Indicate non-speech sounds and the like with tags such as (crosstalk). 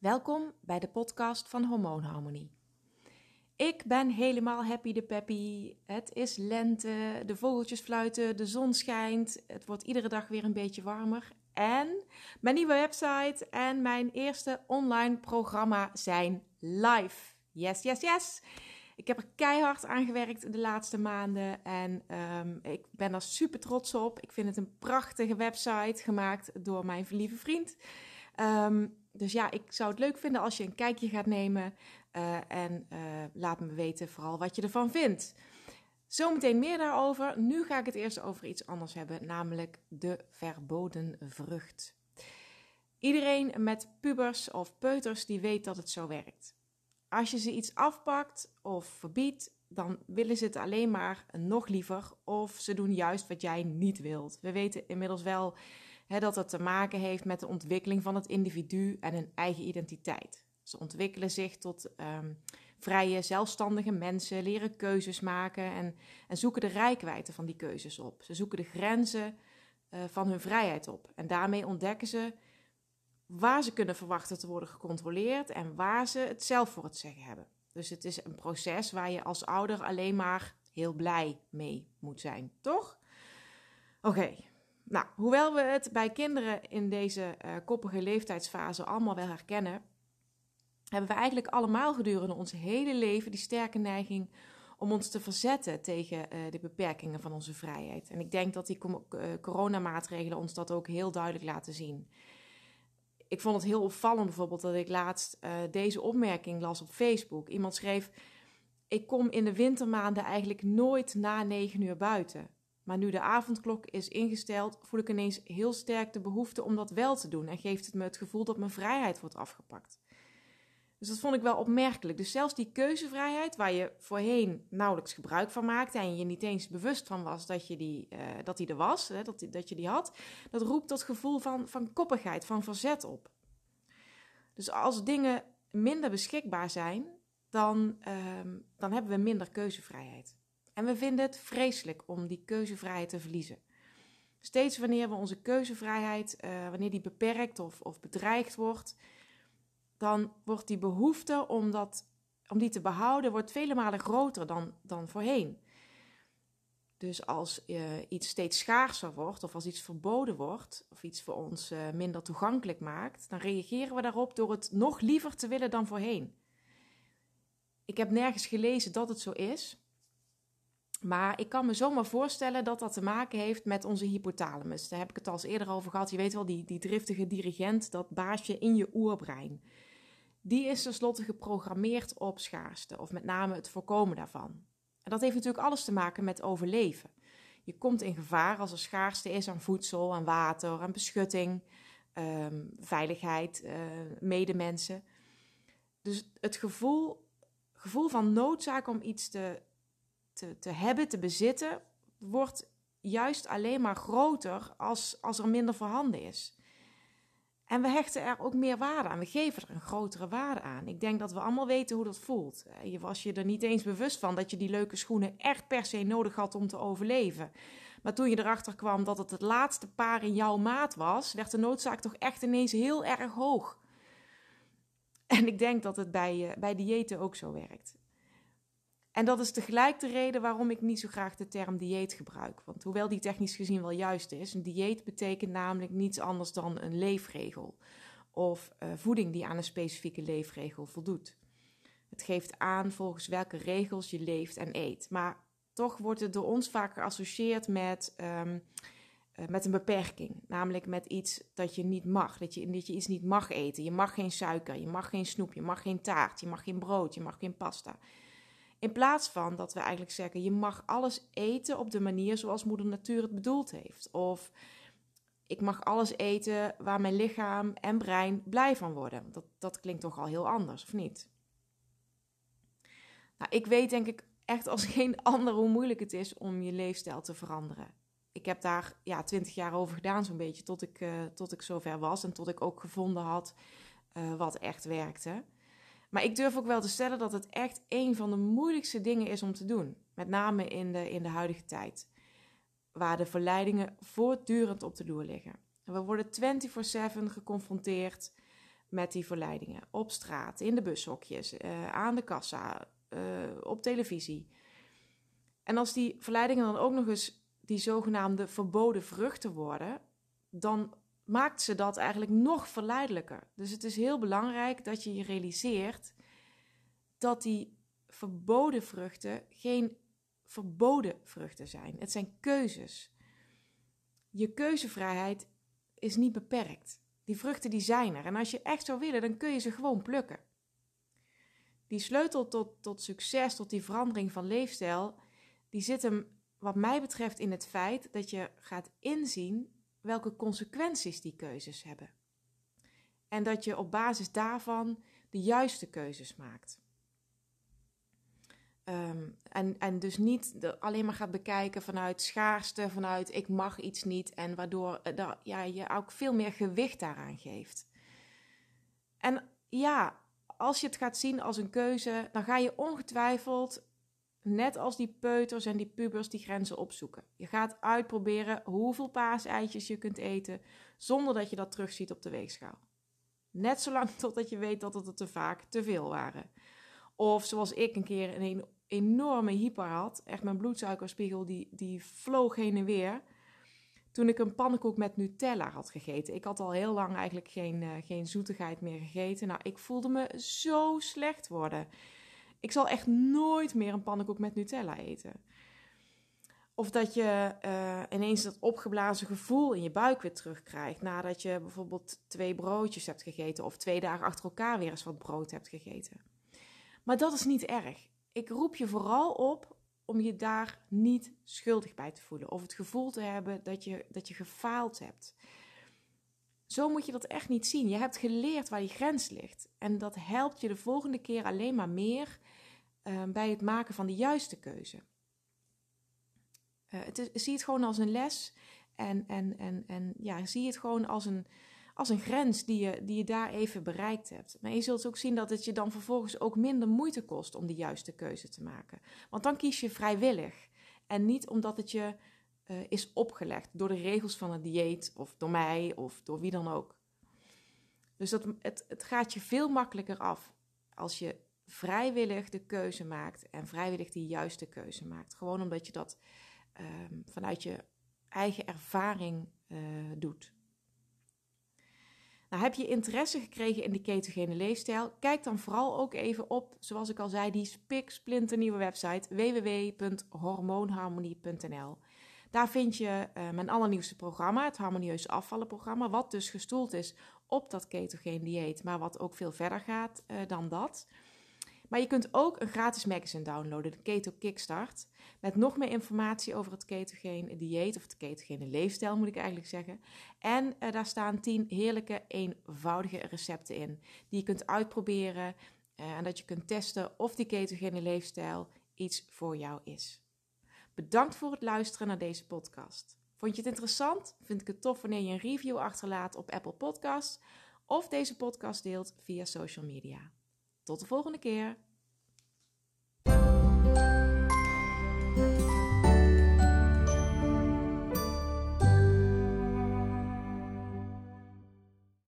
Welkom bij de podcast van Hormoonharmonie. Ik ben helemaal happy de peppy. Het is lente, de vogeltjes fluiten, de zon schijnt. Het wordt iedere dag weer een beetje warmer. En mijn nieuwe website en mijn eerste online programma zijn live. Yes, yes, yes. Ik heb er keihard aan gewerkt de laatste maanden en um, ik ben er super trots op. Ik vind het een prachtige website gemaakt door mijn lieve vriend. Um, dus ja, ik zou het leuk vinden als je een kijkje gaat nemen uh, en uh, laat me weten vooral wat je ervan vindt. Zometeen meer daarover. Nu ga ik het eerst over iets anders hebben, namelijk de verboden vrucht. Iedereen met pubers of peuters die weet dat het zo werkt. Als je ze iets afpakt of verbiedt, dan willen ze het alleen maar nog liever of ze doen juist wat jij niet wilt. We weten inmiddels wel dat het te maken heeft met de ontwikkeling van het individu en een eigen identiteit. Ze ontwikkelen zich tot um, vrije, zelfstandige mensen, leren keuzes maken en, en zoeken de rijkwijde van die keuzes op. Ze zoeken de grenzen uh, van hun vrijheid op. En daarmee ontdekken ze waar ze kunnen verwachten te worden gecontroleerd en waar ze het zelf voor het zeggen hebben. Dus het is een proces waar je als ouder alleen maar heel blij mee moet zijn, toch? Oké, nou, hoewel we het bij kinderen in deze uh, koppige leeftijdsfase allemaal wel herkennen, hebben we eigenlijk allemaal gedurende ons hele leven die sterke neiging om ons te verzetten tegen uh, de beperkingen van onze vrijheid. En ik denk dat die uh, coronamaatregelen ons dat ook heel duidelijk laten zien. Ik vond het heel opvallend bijvoorbeeld dat ik laatst deze opmerking las op Facebook. Iemand schreef: Ik kom in de wintermaanden eigenlijk nooit na negen uur buiten. Maar nu de avondklok is ingesteld, voel ik ineens heel sterk de behoefte om dat wel te doen en geeft het me het gevoel dat mijn vrijheid wordt afgepakt. Dus dat vond ik wel opmerkelijk. Dus zelfs die keuzevrijheid, waar je voorheen nauwelijks gebruik van maakte en je niet eens bewust van was dat, je die, uh, dat die er was, hè, dat, dat je die had, dat roept dat gevoel van, van koppigheid, van verzet op. Dus als dingen minder beschikbaar zijn, dan, uh, dan hebben we minder keuzevrijheid. En we vinden het vreselijk om die keuzevrijheid te verliezen. Steeds wanneer we onze keuzevrijheid, uh, wanneer die beperkt of, of bedreigd wordt, dan wordt die behoefte om, dat, om die te behouden wordt vele malen groter dan, dan voorheen. Dus als uh, iets steeds schaarser wordt, of als iets verboden wordt, of iets voor ons uh, minder toegankelijk maakt, dan reageren we daarop door het nog liever te willen dan voorheen. Ik heb nergens gelezen dat het zo is, maar ik kan me zomaar voorstellen dat dat te maken heeft met onze hypothalamus. Daar heb ik het al eens eerder over gehad. Je weet wel, die, die driftige dirigent, dat baasje in je oerbrein. Die is tenslotte geprogrammeerd op schaarste, of met name het voorkomen daarvan. En dat heeft natuurlijk alles te maken met overleven. Je komt in gevaar als er schaarste is aan voedsel, aan water, aan beschutting, um, veiligheid, uh, medemensen. Dus het gevoel, gevoel van noodzaak om iets te te, hebben, te bezitten, wordt juist alleen maar groter als, als er minder voorhanden is. En we hechten er ook meer waarde aan. We geven er een grotere waarde aan. Ik denk dat we allemaal weten hoe dat voelt. Je was je er niet eens bewust van dat je die leuke schoenen echt per se nodig had om te overleven. Maar toen je erachter kwam dat het het laatste paar in jouw maat was, werd de noodzaak toch echt ineens heel erg hoog. En ik denk dat het bij, bij diëten ook zo werkt. En dat is tegelijk de reden waarom ik niet zo graag de term dieet gebruik. Want hoewel die technisch gezien wel juist is, een dieet betekent namelijk niets anders dan een leefregel. Of uh, voeding die aan een specifieke leefregel voldoet. Het geeft aan volgens welke regels je leeft en eet. Maar toch wordt het door ons vaak geassocieerd met, um, uh, met een beperking. Namelijk met iets dat je niet mag. Dat je, dat je iets niet mag eten. Je mag geen suiker, je mag geen snoep, je mag geen taart, je mag geen brood, je mag geen pasta. In plaats van dat we eigenlijk zeggen: je mag alles eten op de manier zoals Moeder Natuur het bedoeld heeft. Of ik mag alles eten waar mijn lichaam en brein blij van worden. Dat, dat klinkt toch al heel anders, of niet? Nou, ik weet denk ik echt als geen (laughs) ander hoe moeilijk het is om je leefstijl te veranderen. Ik heb daar ja, twintig jaar over gedaan, zo'n beetje, tot ik, uh, tot ik zover was en tot ik ook gevonden had uh, wat echt werkte. Maar ik durf ook wel te stellen dat het echt een van de moeilijkste dingen is om te doen. Met name in de, in de huidige tijd. Waar de verleidingen voortdurend op de loer liggen. We worden 24/7 geconfronteerd met die verleidingen. Op straat, in de bushokjes, uh, aan de kassa, uh, op televisie. En als die verleidingen dan ook nog eens die zogenaamde verboden vruchten worden, dan maakt ze dat eigenlijk nog verleidelijker. Dus het is heel belangrijk dat je je realiseert dat die verboden vruchten geen verboden vruchten zijn. Het zijn keuzes. Je keuzevrijheid is niet beperkt. Die vruchten die zijn er. En als je echt zou willen, dan kun je ze gewoon plukken. Die sleutel tot, tot succes, tot die verandering van leefstijl, die zit hem wat mij betreft in het feit dat je gaat inzien welke consequenties die keuzes hebben. En dat je op basis daarvan de juiste keuzes maakt. Ehm, en, en dus niet alleen maar gaat bekijken vanuit schaarste, vanuit ik mag iets niet. En waardoor uh, ja, je ook veel meer gewicht daaraan geeft. En ja, als je het gaat zien als een keuze, dan ga je ongetwijfeld, net als die peuters en die pubers, die grenzen opzoeken. Je gaat uitproberen hoeveel paaseitjes je kunt eten, zonder dat je dat terugziet op de weegschaal. Net zolang (laughs) totdat je weet dat het er te vaak te veel waren. Of zoals ik een keer een enorme hyper had. Echt mijn bloedsuikerspiegel die, die vloog heen en weer. Toen ik een pannenkoek met Nutella had gegeten. Ik had al heel lang eigenlijk geen, uh, geen zoetigheid meer gegeten. Nou, ik voelde me zo slecht worden. Ik zal echt nooit meer een pannenkoek met Nutella eten. Of dat je uh, ineens dat opgeblazen gevoel in je buik weer terugkrijgt. Nadat je bijvoorbeeld twee broodjes hebt gegeten. Of twee dagen achter elkaar weer eens wat brood hebt gegeten. Maar dat is niet erg. Ik roep je vooral op om je daar niet schuldig bij te voelen. Of het gevoel te hebben dat je, dat je gefaald hebt. Zo moet je dat echt niet zien. Je hebt geleerd waar die grens ligt. En dat helpt je de volgende keer alleen maar meer uh, bij het maken van de juiste keuze. Uh, het zie het gewoon als een les. En, en, en, en ja, zie het gewoon als een, als een grens die je, die je daar even bereikt hebt. Maar je zult ook zien dat het je dan vervolgens ook minder moeite kost om de juiste keuze te maken. Want dan kies je vrijwillig en niet omdat het je uh, is opgelegd door de regels van het dieet of door mij of door wie dan ook. Dus dat, het, gaat je veel makkelijker af als je vrijwillig de keuze maakt en vrijwillig de juiste keuze maakt. Gewoon omdat je dat uh, vanuit je eigen ervaring uh, doet. Nou, heb je interesse gekregen in de ketogene leefstijl? Kijk dan vooral ook even op, zoals ik al zei, die spiksplinternieuwe website www.hormoonharmonie.nl. Daar vind je uh, mijn allernieuwste programma, het Harmonieus Afvallenprogramma, wat dus gestoeld is op dat ketogene dieet, maar wat ook veel verder gaat uh, dan dat. Maar je kunt ook een gratis magazine downloaden, de Keto Kickstart, met nog meer informatie over het ketogene dieet, of het ketogene leefstijl moet ik eigenlijk zeggen. En uh, daar staan 10 heerlijke, eenvoudige recepten in, die je kunt uitproberen en dat je kunt testen of die ketogene leefstijl iets voor jou is. Bedankt voor het luisteren naar deze podcast. Vond je het interessant? Vind ik het tof wanneer je een review achterlaat op Apple Podcasts of deze podcast deelt via social media. Tot de volgende keer.